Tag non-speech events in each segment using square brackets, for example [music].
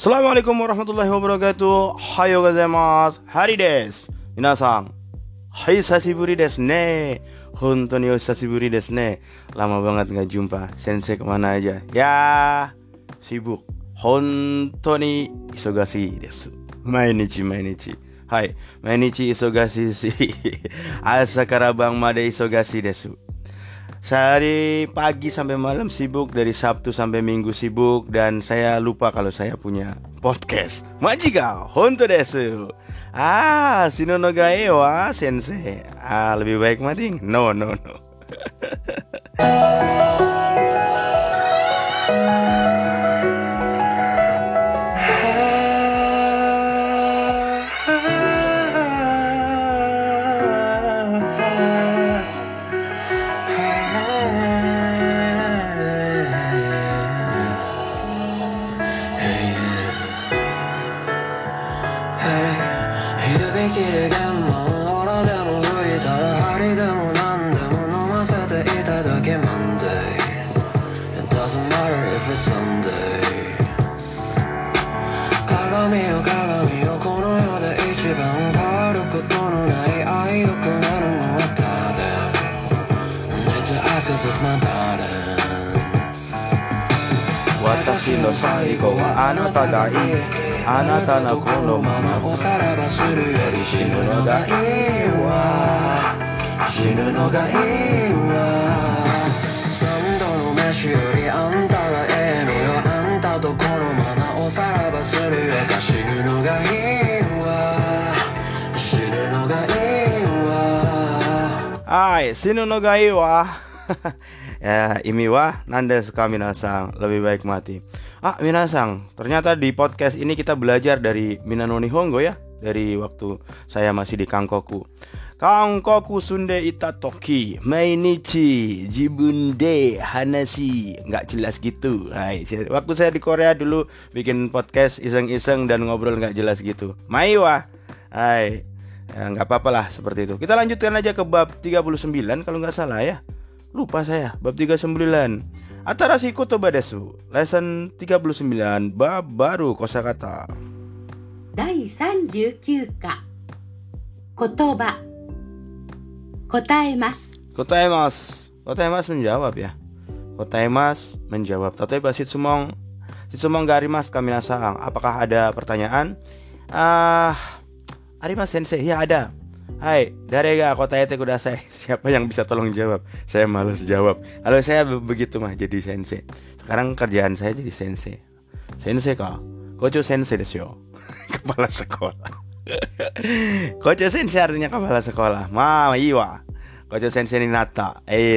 Assalamualaikum warahmatullahi wabarakatuh. Hayo gozaimasu. Hari desu. Minasan. Hai sasiburi desu ne. Hontoni o sasiburi desu ne. Lama banget nggak jumpa. Sensei ke mana aja? Ya, sibuk. Hontoni isogasi desu. Mainichi mainichi. Hai, mainichi isogasi si. [laughs] Asakara bang made isogasi desu. Sehari pagi sampai malam sibuk Dari Sabtu sampai Minggu sibuk Dan saya lupa kalau saya punya podcast. Majika Honto desu. Ah Shinono gae wa sensei. Ah lebih baik mati? No no no [laughs] this is my bottom 私の最後はあなたがいい。あなたのこのままおさらばするより死ぬのがいいわ。死ぬのがいいわ。三度の飯よりあんたがええのよ。あんたとこのままおさらばするよ死ぬのがいいわ。死ぬのがいいわ。はい死ぬのがいいわ。[laughs] Ya, imi wa nandes ka minasang. Lebih baik mati. Ah, minasang Ternyata di podcast ini kita belajar dari Minano Nihongo ya Dari waktu saya masih di Kangkoku. Kangkoku sunde itatoki Mainichi Jibun de Hanashi. Nggak jelas gitu. Hai, Waktu saya di Korea dulu Bikin podcast iseng-iseng dan ngobrol nggak jelas gitu. Maiwa Hai. Ya, nggak apa-apa lah seperti itu. Kita lanjutkan aja ke bab 39 Kalau nggak salah ya Lupa saya Bab 39 Atarashi kotoba desu Lesson 39 Bab baru kosakata 第39課言葉答えます Kotaimas Kotaimas menjawab ya Kotaimas menjawab Tateba Shitsumong Shitsumong garimas kaminasang Apakah ada pertanyaan? Ah, Arimas sensei Ya ada Hai, dari gak kota itu kuda saya. [laughs] Siapa yang bisa tolong jawab? Saya males jawab. Halo, saya begitu mah jadi sensei. Sekarang kerjaan saya jadi sensei. Sensei kok. Kocu sensei desyo. [laughs] kepala sekolah. [laughs] Kocu sensei artinya kepala sekolah. Ma iwa. Kocu sensei ini nata. Eh.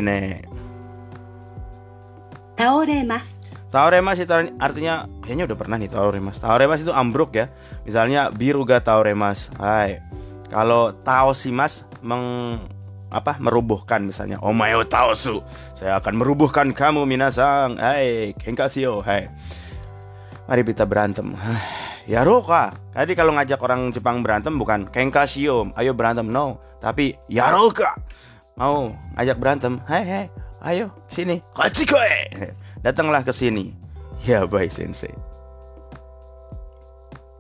Taoremas. Taoremas itu artinya kayaknya udah pernah nih Taoremas. Taoremas itu ambruk ya. Misalnya biruga Taoremas. Hai. Kalau Taoshimas meng apa merubuhkan misalnya oh omayo taosu saya akan merubuhkan kamu minasang. Hai kengkasio. hai. Mari kita berantem. [sighs] Ya roka Jadi kalau ngajak orang Jepang berantem bukan kengkasio ayo berantem no. Tapi ya roka mau ngajak berantem? Hai hai ayo sini. Kachikoe [laughs] datanglah ke sini. Ya baik sensei.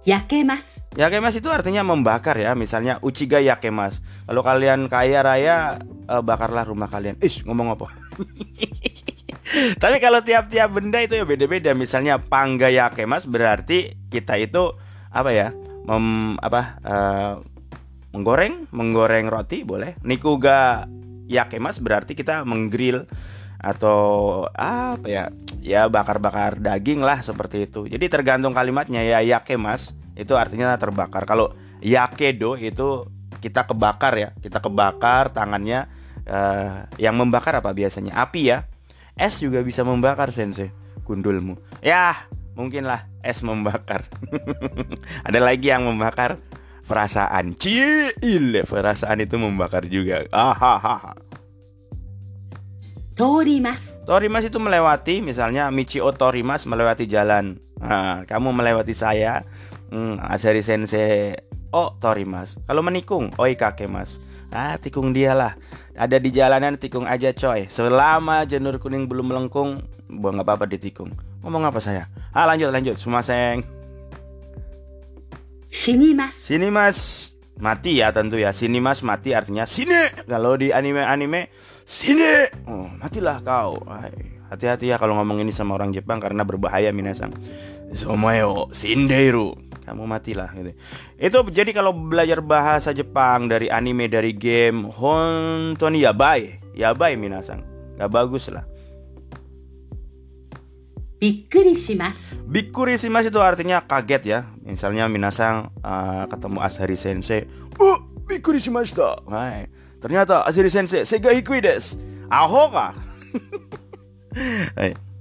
Yakemas Yakemas itu artinya membakar ya Misalnya Uchiga Yakemas. Kalau kalian kaya raya eh, Bakarlah rumah kalian. Ih ngomong apa? [laughs] Tapi kalau tiap-tiap benda itu ya beda-beda. Misalnya Pangga Yakemas Berarti kita itu Apa ya mem, Apa eh, Menggoreng Menggoreng roti boleh. Nikuga Yakemas berarti kita menggrill Atau Apa ya Ya bakar-bakar daging lah seperti itu. Jadi tergantung kalimatnya ya Yakemas itu artinya terbakar. Kalau yakedo itu kita kebakar ya, kita kebakar tangannya. Uh, yang membakar apa biasanya? Api ya. Es juga bisa membakar sensei gundulmu. Ya mungkinlah es membakar. [laughs] Ada lagi yang membakar perasaan. Cile, perasaan itu membakar juga. Ahaha. Torimas. Torimas itu melewati, misalnya Michio Torimas melewati jalan. Nah, kamu melewati saya, Hmm, Azari Sensei. Oh, tori mas. Kalau menikung, oi kakek mas. Ah, tikung dia lah. Ada di jalanan tikung aja coy. Selama janur kuning belum melengkung, buang nggak apa-apa ditikung. Ngomong apa saya? Ah, lanjut lanjut. Semua seng. Sini mas. Sini mas. Mati ya tentu ya. Sini mas mati artinya sini. Kalau di anime-anime sini. Oh, matilah kau. Hati-hati ya kalau ngomong ini sama orang Jepang karena berbahaya minasang. Somayo, Sindeiru kamu matilah gitu. Itu jadi kalau belajar bahasa Jepang dari anime dari game Hontoni yabai, yabai minasang. Gak bagus lah. Bikuri shimasu. Bikuri itu artinya kaget ya. Misalnya minasang uh, ketemu Asahiri sensei, "Oh, bikuri shimashita." Hai. ternyata Asahiri sensei sega hikui desu. Aho ka? [laughs]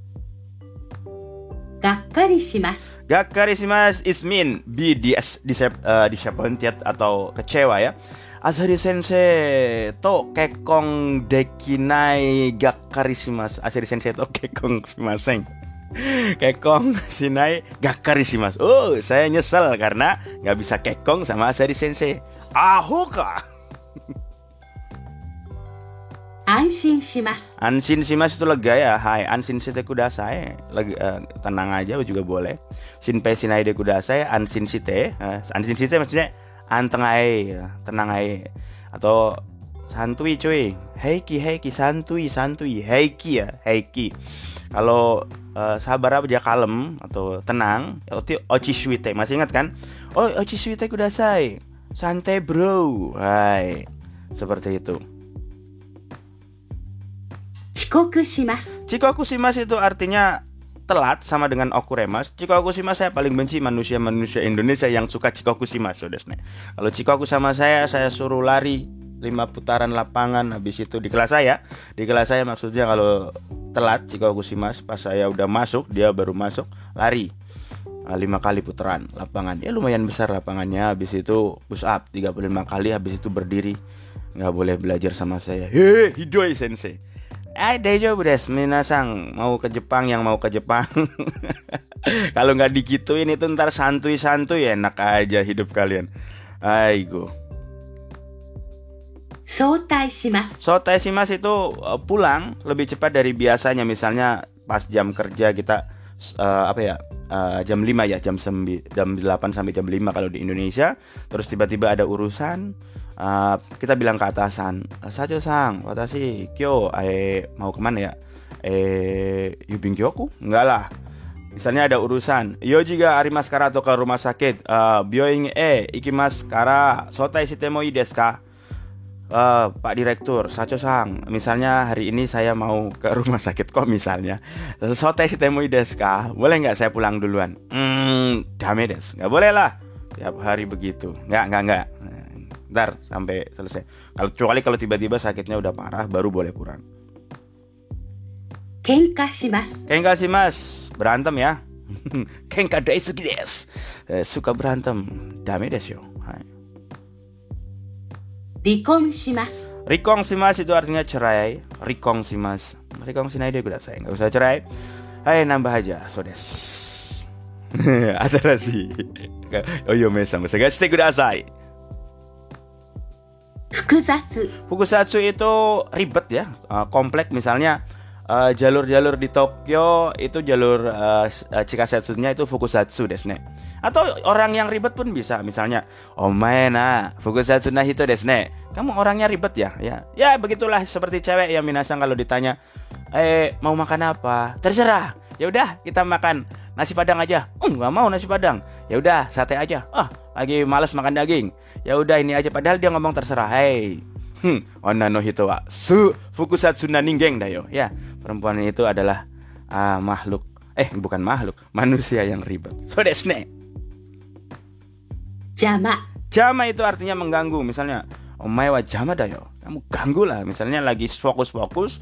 Hai. がっかりします。 Gakkari shimasu is mean be dis disap, uh, disappointed atau kecewa ya. Asari Sensei to kekong dekinai gakkari shimasu. Asari Sensei to kekong shimasen. Kekong sinai gakkari shimasu. Oh, saya nyesel karena nggak bisa kekong sama Asari Sensei. Aho Ansin shimasu. Ansin shimasu itu lega ya. Hai, ansin shite kudasai. Lagi uh, tenang aja juga boleh. Shinpei shinai de kudasai, ansin shite. Uh, ansin shite maksudnya anteng ae, tenang ae. Atau santui cuy. Heiki heiki santui santui heiki ya, heiki. Kalau uh, sabar aja kalem atau tenang, ya ochi shuite. Masih ingat kan? Oh, ochi shuite kudasai. Santai bro. Hai. Seperti itu. Chikoku shimasu. Chikoku shimasu itu artinya telat sama dengan okuremas. Chikoku shimasu saya paling benci manusia-manusia Indonesia yang suka Chikoku shimasu, desne. Kalau Chikoku sama saya, saya suruh lari lima putaran lapangan habis itu di kelas saya. Di kelas saya maksudnya kalau telat Chikoku shimasu pas saya udah masuk, dia baru masuk, lari nah, lima kali putaran lapangan ya lumayan besar lapangannya habis itu push up 35 kali habis itu berdiri nggak boleh belajar sama saya hei hidoi sensei Hai dejo Bres, minasang mau ke Jepang yang mau ke Jepang. [laughs] Kalau nggak digituin itu ntar santuy-santuy enak aja hidup kalian. Aigo. Sotai shimasu. Sotai shimasu itu eh, pulang lebih cepat dari biasanya. Misalnya pas jam kerja kita uh, apa ya? Uh, jam 5 ya, jam sembilan jam delapan sampai jam 5 kalau di Indonesia. Terus tiba-tiba ada urusan uh, kita bilang ke atasan, "Sajo sang, watashi kyo eh mau ke mana ya?" Eh, yubin kyoku? Enggak lah. Misalnya ada urusan, yo juga arimas kara atau ke rumah sakit, uh, byoing e ikimas kara sotai shite mo ii desu ka? Eh, Pak Direktur, Sacho Sang, misalnya hari ini saya mau ke [laughs] rumah sakit kok misalnya. Sotai shitemui desu ka? Boleh nggak saya pulang duluan? Hmm, dame des. Nggak boleh lah. Tiap hari begitu. Nggak, nggak, nggak Ntar sampai selesai. Kalau kecuali kalau tiba-tiba sakitnya udah parah, baru boleh pulang. 喧嘩します。 Kenka sih mas, berantem ya. [laughs] Kenka daisuki desu. Eh, Suka berantem. Dame desu yo. Hai. 離婚します。 Rikong simas itu artinya cerai. Rikong simas. Rikong sinai deh kudasai. Nggak usah cerai. Hai nambah aja. So des. Ada sih. Oh iya mesang. Bisa guys, kudasai. 複 雑。Fukusatsu itu ribet ya, uh, komplek misalnya uh, jalur-jalur di Tokyo itu jalur uh, uh, Chikasetsu-nya itu Fukusatsu desne. Atau orang yang ribet pun bisa, misalnya omae na Fukusatsu na hito desne. Kamu orangnya ribet ya? Ya, ya begitulah seperti cewek yang minasang kalau ditanya, "Eh, mau makan apa?" Terserah. Ya udah, kita makan nasi padang aja. Oh, nggak mau nasi padang. Ya udah, sate aja. Ah, lagi malas makan daging. Ya udah ini aja padahal dia ngomong terserah. Hei. Hmm, onna no hito wa su fukusatsu na ningen dayo. Ya, perempuan itu adalah ah, makhluk eh bukan makhluk, manusia yang ribet. So desne. 邪魔。Jama itu artinya mengganggu. Misalnya, omae wa jama dayo. Kamu ganggu lah. Misalnya lagi fokus-fokus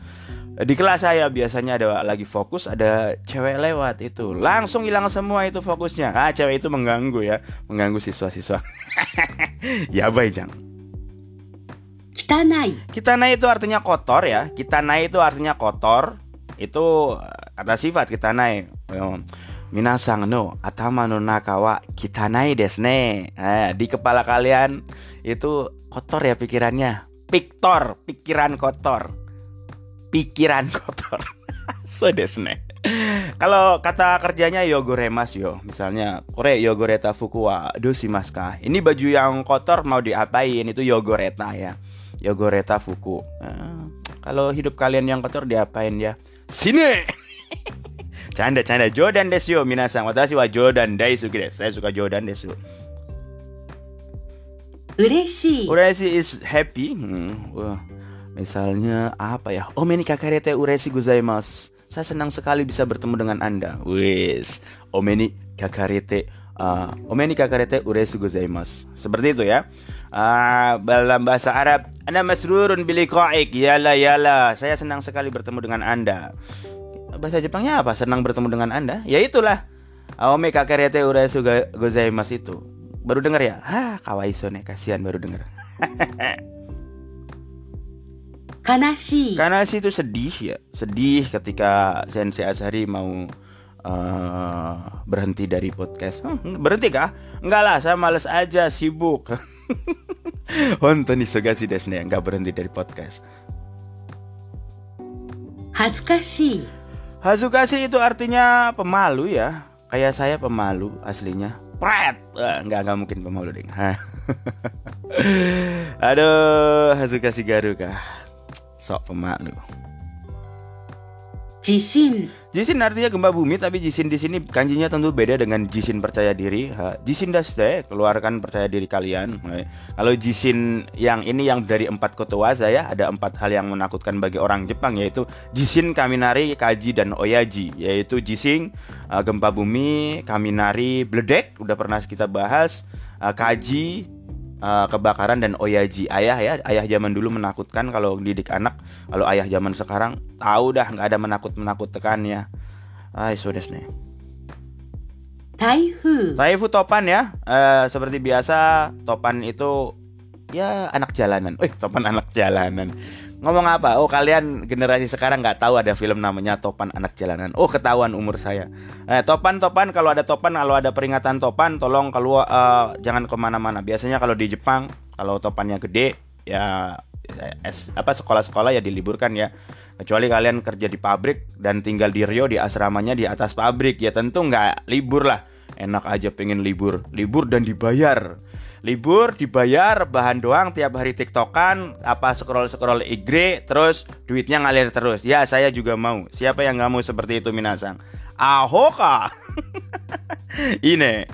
di kelas saya biasanya ada lagi fokus ada cewek lewat itu. Langsung hilang semua itu fokusnya. Ah cewek itu mengganggu ya mengganggu siswa-siswa. [laughs] Ya baik jang. 汚い。kita naik itu artinya kotor ya. Kita naik itu artinya kotor. Itu eh, kata sifat kita naik. Minasang no atama no naka wa kitanai desu ne. Eh, di kepala kalian itu kotor ya pikirannya. Piktor pikiran kotor pikiran kotor. [laughs] so desne. Kalau kata kerjanya yogoremas yo, misalnya kore yogoreta fukua wa. Ini baju yang kotor mau diapain itu yogoreta ya. Yogoreta fuku. Nah, kalau hidup kalian yang kotor diapain ya? Sini. [laughs] canda canda Jordan desu yo minasan. Watashi wa Jordan desu desu. Saya suka Jordan desu. Ureshi. Ureshi is happy. Hmm. Wow. Misalnya apa ya? Oh, meni kakarete uresi gozaimasu. Saya senang sekali bisa bertemu dengan Anda. Wis. Omeni kakarete uh, Omeni kakarete uresi gozaimasu. Seperti itu ya. Ah, dalam bahasa Arab, Anda masrurun biliqa'ik. Yala yala. Saya senang sekali bertemu dengan Anda. Bahasa Jepangnya apa? Senang bertemu dengan Anda? Ya itulah. Ome kakarete uresi go- gozaimasu itu. Baru dengar ya? Hah, kawaiso nih, kasihan baru dengar. [laughs] Kanashi. Kanashi itu sedih ya, sedih ketika Sensei Asari mau uh, berhenti dari podcast. Huh, berhenti kah? Enggak lah, saya males aja, sibuk. [laughs] Honto ni sugasi desu ne, enggak berhenti dari podcast. Hazukashi. Hazukashi itu artinya pemalu ya. Kayak saya pemalu aslinya. Pret. Eh, enggak enggak mungkin pemalu deh. [laughs] Aduh, Hazukashi Garu kah? Sok pemalu. 自信 Jisin artinya gempa bumi, tapi jisin di sini kanjinya tentu beda dengan jisin percaya diri. Ha, Jisin daste, keluarkan percaya diri kalian. Kalau jisin yang ini yang dari empat kotowaza ya, ada empat hal yang menakutkan bagi orang Jepang yaitu jisin, kaminari, kaji dan oyaji. Yaitu jisin, uh, gempa bumi, kaminari, bledek, udah pernah kita bahas. Uh, kaji, uh, kebakaran dan oyaji. Ayah ya ayah zaman dulu menakutkan kalau didik anak. Kalau ayah zaman sekarang tahu dah nggak ada menakut menakutkan ya. Ay sudah nih 台風 Taifu topan ya. Eh, seperti biasa topan itu ya anak jalanan. Eh topan anak jalanan ngomong apa? Oh kalian generasi sekarang nggak tahu ada film namanya topan anak jalanan. Oh ketahuan umur saya. Eh, topan topan kalau ada topan kalau ada peringatan topan tolong keluar eh, jangan ke mana-mana. Biasanya kalau di Jepang kalau topannya gede ya es, apa sekolah-sekolah ya diliburkan ya. Kecuali kalian kerja di pabrik dan tinggal di Rio di asramanya di atas pabrik ya tentu nggak libur lah. Enak aja pengen libur. Libur dan dibayar libur dibayar bahan doang tiap hari tiktokan apa scroll scroll IG terus duitnya ngalir terus. Ya saya juga mau. Siapa yang nggak mau seperti itu minasang? Ahoka [laughs] ini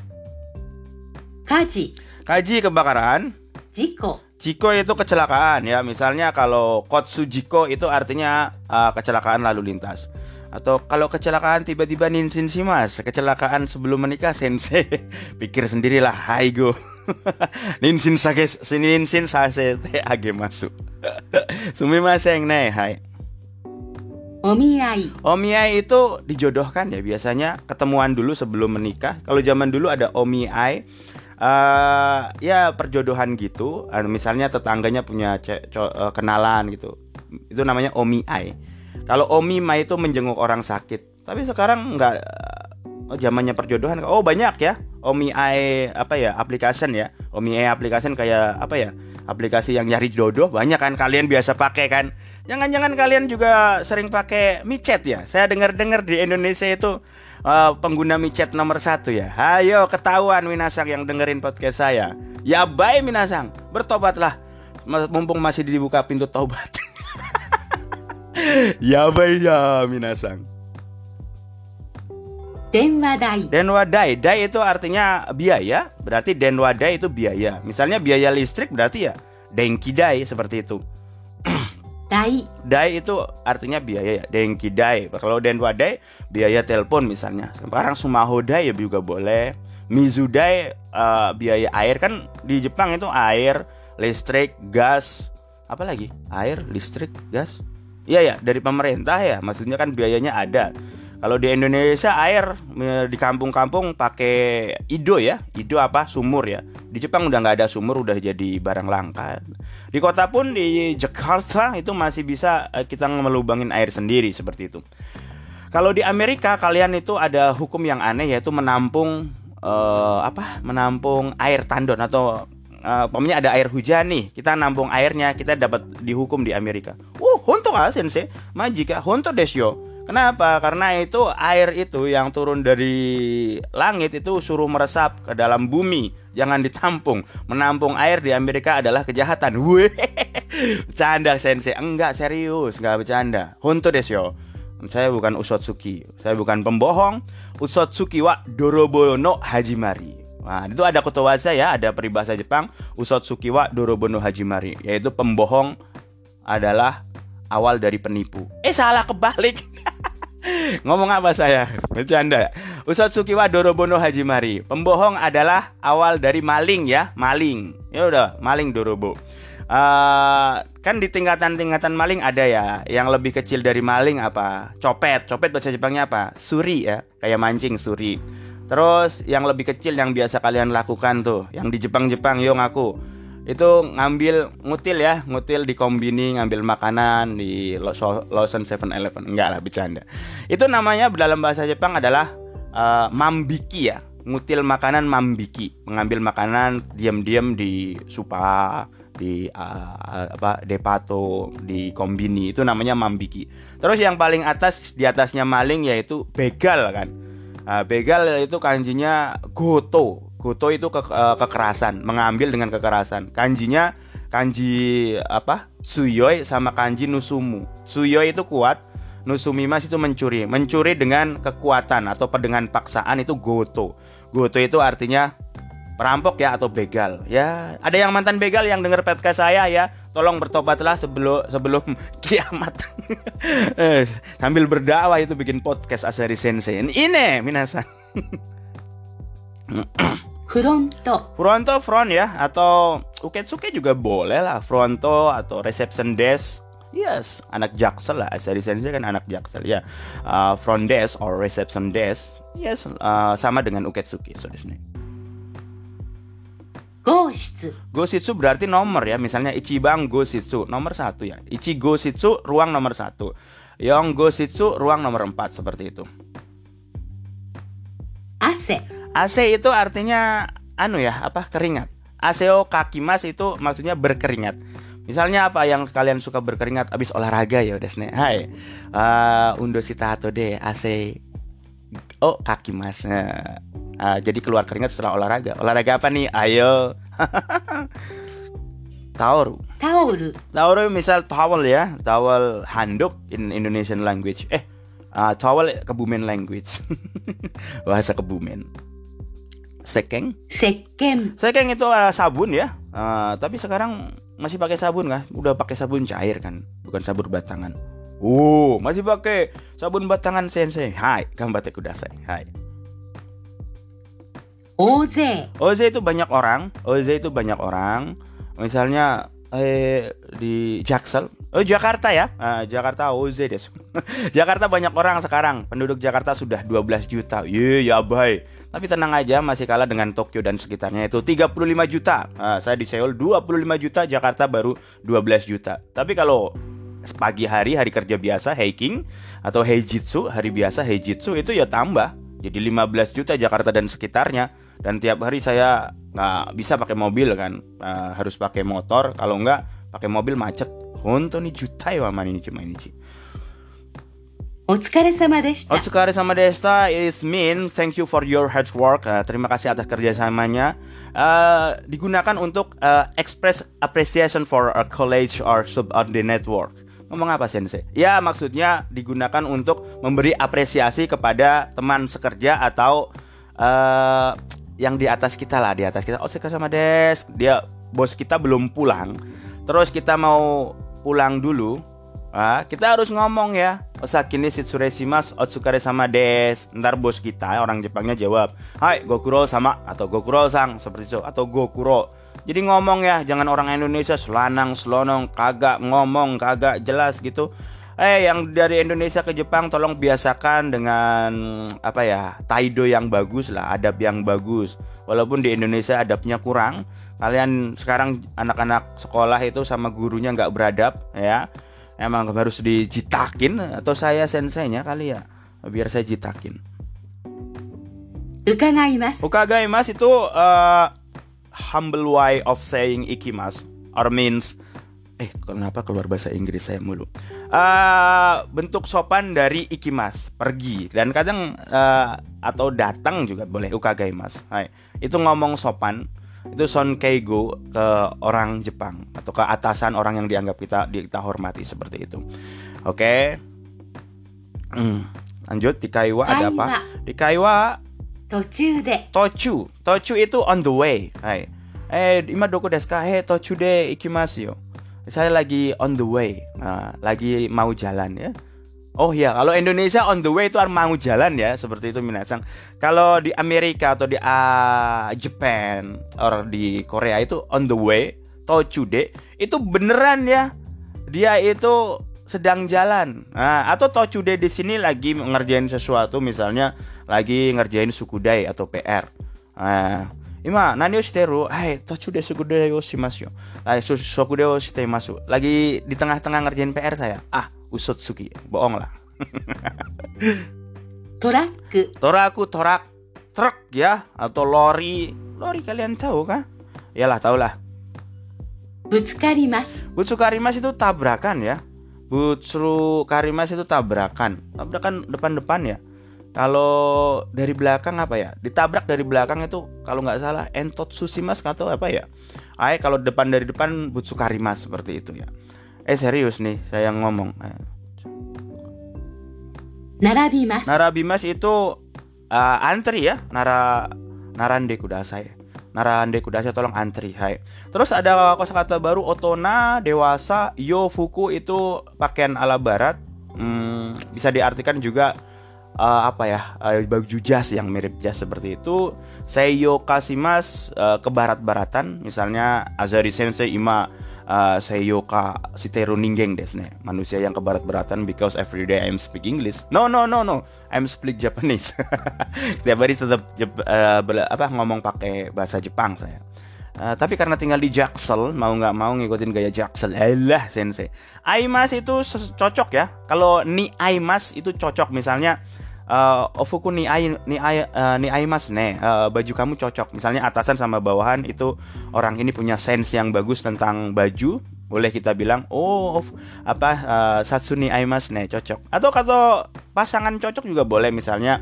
kaji. Kaji kebakaran? Jiko. Jiko itu kecelakaan. Ya misalnya kalau Kotsu Jiko itu artinya uh, kecelakaan lalu lintas. Atau kalau kecelakaan tiba-tiba ninsin sih mas. Kecelakaan sebelum menikah sensei. [laughs] Pikir sendirilah Hai go. [laughs] Ninsin sake Ninsin sase te age masuk. [laughs] Yang ne hai. Omiyai omiyai itu dijodohkan ya biasanya ketemuan dulu sebelum menikah. Kalau zaman dulu ada omiyai uh, eh, ya perjodohan gitu. Uh, misalnya tetangganya punya uh, kenalan gitu, itu namanya omiyai kalau omima itu menjenguk orang sakit. Tapi sekarang nggak oh, zamannya perjodohan. Oh banyak ya. Omiai apa ya aplikasi ya. Omiai aplikasi kayak apa ya? Aplikasi yang nyari jodoh banyak kan kalian biasa pakai kan. Jangan-jangan kalian juga sering pakai micet ya? Saya dengar-dengar di Indonesia itu eh, pengguna micet nomor satu ya. Ayo ketahuan Minasang yang dengerin podcast saya. Ya baik Minasang, bertobatlah. Mumpung masih dibuka pintu taubat. [laughs] [laughs] ya baik ya Minasang. 電話代 Denwadai, dai itu artinya biaya, berarti denwadai itu biaya. Misalnya biaya listrik berarti ya denki dai seperti itu. [clears throat] 代 Dai itu artinya biaya ya, denki dai. Kalau denwadai biaya telepon misalnya. Sekarang sumaho dai ya juga boleh. Mizudai eh, biaya air kan di Jepang itu air, listrik, gas, apa lagi? Air, listrik, gas. Iya ya, dari pemerintah ya. Maksudnya kan biayanya ada. Kalau di Indonesia air di kampung-kampung pakai ido ya, ido apa sumur ya. Di Jepang udah nggak ada sumur, udah jadi barang langka. Di kota pun di Jakarta itu masih bisa eh, kita melubangin air sendiri seperti itu. Kalau di Amerika kalian itu ada hukum yang aneh yaitu menampung eh, apa? Menampung air tandon atau eh, pokoknya ada air hujan nih, kita nampung airnya, kita dapat dihukum di Amerika. Honto ka sensei? Majika honto desu yo. Kenapa? Karena itu air itu yang turun dari langit itu suruh meresap ke dalam bumi, jangan ditampung. Menampung air di Amerika adalah kejahatan. [laughs] Weh, bercanda sensei. Enggak serius, enggak bercanda. Honto desyo. Saya bukan Usotsuki, saya bukan pembohong. Usotsuki wa Dorobo no Hajimari. Nah, itu ada kotowaza ya, ada peribahasa Jepang, Usotsuki wa Dorobo no Hajimari, yaitu pembohong adalah awal dari penipu. Eh salah kebalik. [laughs] Ngomong apa saya? Bercanda. Usatsuki wa Dorobono Hajimari. Pembohong adalah awal dari maling ya, maling. Ya udah, maling Dorobo. Uh, kan di tingkatan-tingkatan maling ada ya yang lebih kecil dari maling apa copet copet bahasa Jepangnya apa suri ya kayak mancing suri terus yang lebih kecil yang biasa kalian lakukan tuh yang di Jepang-Jepang yo ngaku itu ngambil ngutil ya ngutil di kombini ngambil makanan di Lawson Seven Eleven. Enggak lah bercanda. Itu namanya dalam bahasa Jepang adalah uh, mambiki ya. Ngutil makanan mambiki. Mengambil makanan diam-diam di supa di uh, apa depato di kombini. Itu namanya mambiki. Terus yang paling atas di atasnya maling yaitu begal kan. Uh, begal itu kanjinya goto goto itu ke, uh, kekerasan mengambil dengan kekerasan. Kanjinya kanji apa? Suyoi sama kanji nusumu. Suyoi itu kuat nusumimas itu mencuri. Mencuri dengan kekuatan atau dengan paksaan itu goto. Goto itu artinya perampok ya atau begal ya. Ada yang mantan begal yang dengar podcast saya ya. Tolong bertobatlah sebelum sebelum [laughs] kiamat. [laughs] Eh, sambil berdakwah itu bikin podcast Asari Sensei. Ini minasan [clears throat] Fronto. Fronto front ya atau uketsuke juga boleh lah fronto atau reception desk Yes, anak jaksel lah. Asari Sensei kan anak jaksel ya. Uh, front desk or reception desk. Yes, uh, sama dengan uketsuki. So, di sini. Goshitsu. Gositsu berarti nomor ya, misalnya Ichiban Gositsu nomor satu ya. Ichi Gositsu ruang nomor satu. Yong Gositsu ruang nomor empat seperti itu. Ase. AC itu artinya anu ya, apa keringat. Aseo kakimas itu maksudnya berkeringat. Misalnya apa yang kalian suka berkeringat abis olahraga ya udah Hai. Uh, undo sitato deh AC. Oh kaki mas. Uh, jadi keluar keringat setelah olahraga. Olahraga apa nih? Ayo. [laughs] Taoru. Taoru. Taoru misal towel ya, towel handuk in Indonesian language. Eh, uh, towel Kebumen language. [laughs] Bahasa Kebumen. Sekeng. Sekken. Sekeng itu uh, sabun ya. Uh, tapi sekarang masih pakai sabun kah? Udah pakai sabun cair kan, bukan sabun batangan. Oh, masih pakai sabun batangan sensei. Hai, gambate kudasai. Hai. Oze. Oze itu banyak orang. Oze itu banyak orang. Misalnya eh di Jaksel. Oh, Jakarta ya. Uh, Jakarta Oze des. [laughs] Jakarta banyak orang sekarang. Penduduk Jakarta sudah 12 juta. Ye, ya baik. Tapi tenang aja masih kalah dengan Tokyo dan sekitarnya itu 35 juta. Nah, saya di Seoul 25 juta, Jakarta baru 12 juta. Tapi kalau pagi hari hari kerja biasa hiking atau heijitsu hari biasa heijitsu itu ya tambah. Jadi 15 juta Jakarta dan sekitarnya. Dan tiap hari saya nggak bisa pakai mobil kan. Uh, harus pakai motor. Kalau nggak pakai mobil macet. Honto nih juta ya mani ini cuma ini お疲れ様でした。 Otsukare sama Desta is mean thank you for your hard work. Uh, terima kasih atas kerjasamanya. Uh, digunakan untuk uh, express appreciation for a college or subordinate work. Ngomong apa sensei? Ya maksudnya digunakan untuk memberi apresiasi kepada teman sekerja atau uh, yang di atas kita lah di atas kita. Otsukare sama Des. Dia bos kita belum pulang. Terus kita mau pulang dulu. Ah, kita harus ngomong ya. Osakini shitsure shimasu, otsukare sama des. Ntar bos kita orang Jepangnya jawab, "Hai, gokuro sama" atau "gokuro sang" seperti itu atau "gokuro". Jadi ngomong ya, jangan orang Indonesia selanang selonong, kagak ngomong, kagak jelas gitu. Eh, yang dari Indonesia ke Jepang tolong biasakan dengan apa ya, taido yang bagus lah, adab yang bagus. Walaupun di Indonesia adabnya kurang, kalian sekarang anak-anak sekolah itu sama gurunya nggak beradab ya emang harus dijitakin atau saya senseinya kali ya? Biar saya jitakin. Ukagai mas. Itu uh, humble way of saying ikimas or means. Eh kenapa keluar bahasa Inggris saya mulu? Uh, bentuk sopan dari ikimas pergi. Dan kadang uh, atau datang juga boleh. Ukagaimas Hai. itu ngomong sopan itu Son Keigo ke orang Jepang atau ke atasan orang yang dianggap kita kita hormati seperti itu. Oke. Okay. Hmm. Lanjut di Kaiwa ada apa? Di Kaiwa Tochu de. Tochu. Tochu itu on the way. Hai. Eh, ima doko desu ka? Hei, tochu de ikimasu yo. Saya lagi on the way. Nah, lagi mau jalan ya. Oh ya, kalau Indonesia on the way itu mau jalan ya, seperti itu minasang. Kalau di Amerika atau di ah, Japan atau di Korea itu on the way, tochu de itu beneran ya. Dia itu sedang jalan. Nah, atau tochu de di sini lagi ngerjain sesuatu misalnya lagi ngerjain sukudai atau PR. Nah, ima nani shiteru? Hai, tochu de shimasu yo. Hai, su- sukudai o shitemasu. Lagi di tengah-tengah ngerjain PR saya. Ah, usut sugi bohong lah. [laughs] Torak toraku torak truk ya atau lori. Lori kalian tahu kan kah? Yalah tahulah. Butsukarimas butsukarimas itu tabrakan ya. Butsu karimas itu tabrakan. Tabrakan depan-depan ya. Kalau dari belakang apa ya? Ditabrak dari belakang itu kalau nggak salah entot susimas atau apa ya? Ay, kalau depan dari depan butsukarimas seperti itu ya eh serius nih saya ngomong. Eh. Narabimas. Narabimas itu uh, antri ya nara narande kudasai. Narande kudasai tolong antri hai. Terus ada kosakata baru otona dewasa yo fuku itu pakaian ala barat. Hmm, bisa diartikan juga uh, apa ya uh, baju jas yang mirip jas seperti itu. Seiyo kasimas uh, ke barat-baratan misalnya Azari Sensei ima uh, seiyo ka shiteru ningen desu ne. Manusia yang ke barat-baratan because every day I'm speak English. No no no no. I'm speak Japanese. [laughs] Setiap hari tetap uh, apa ngomong pakai bahasa Jepang saya. Uh, tapi karena tinggal di Jaksel, mau nggak mau ngikutin gaya Jaksel. Elah sensei. Aimas itu cocok ya. Kalau ni aimas itu cocok misalnya uh, ofuku ni ai ni ai uh, ni aimas ne Uh, baju kamu cocok. Misalnya atasan sama bawahan itu orang ini punya sense yang bagus tentang baju. Boleh kita bilang, oh of- apa uh, satsuni aimas ne cocok. Atau kalau pasangan cocok juga boleh misalnya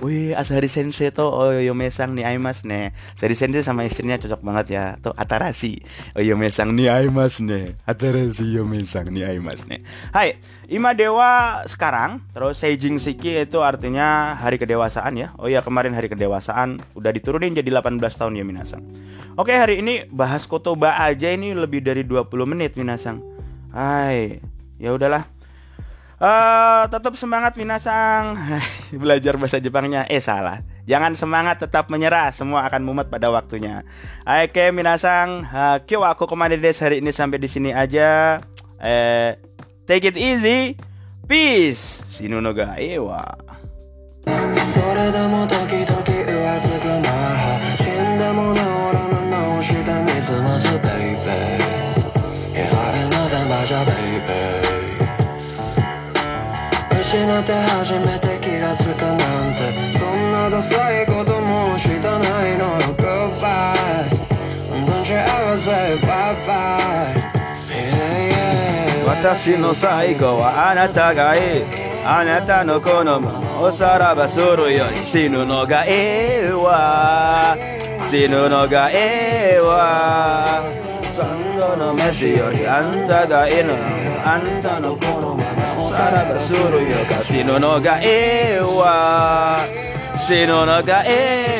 Wih, Asari Sensei tuh oh Yomesang nih Aimas nih. Asari Sensei sama istrinya cocok banget ya. Tuh Atarashi. Oh Yomesang nih Aimas nih. Atarashi Yomesang nih Aimas nih. Hai, Ima Dewa sekarang, terus Seijing Shiki itu artinya hari kedewasaan ya. Oh iya, kemarin hari kedewasaan udah diturunin jadi 18 tahun ya Minasang. Oke, hari ini bahas kotoba aja ini lebih dari 20 menit Minasang. Hai, ya udahlah. Eh, tetap semangat Minasang [laughs] Belajar bahasa Jepangnya Eh salah Jangan semangat tetap menyerah Semua akan mumet pada waktunya Oke Minasang uh, Kyo aku kemana des hari ini sampai di sini aja eh, Take it easy Peace Sinu no ga ewa それでも時々 て初めて気がつくなんて。そんなダサいこともしたないのよ。Goodbye. Don't you ever say bye bye yeah, yeah. 私の最後はあなたがいい。あなたの好みおさらばするより死ぬのがええわ。死ぬのがええわ。三度の飯よりあんたがいいのあんたの好みさらばするよか死ぬのがええわ。死ぬのがええわ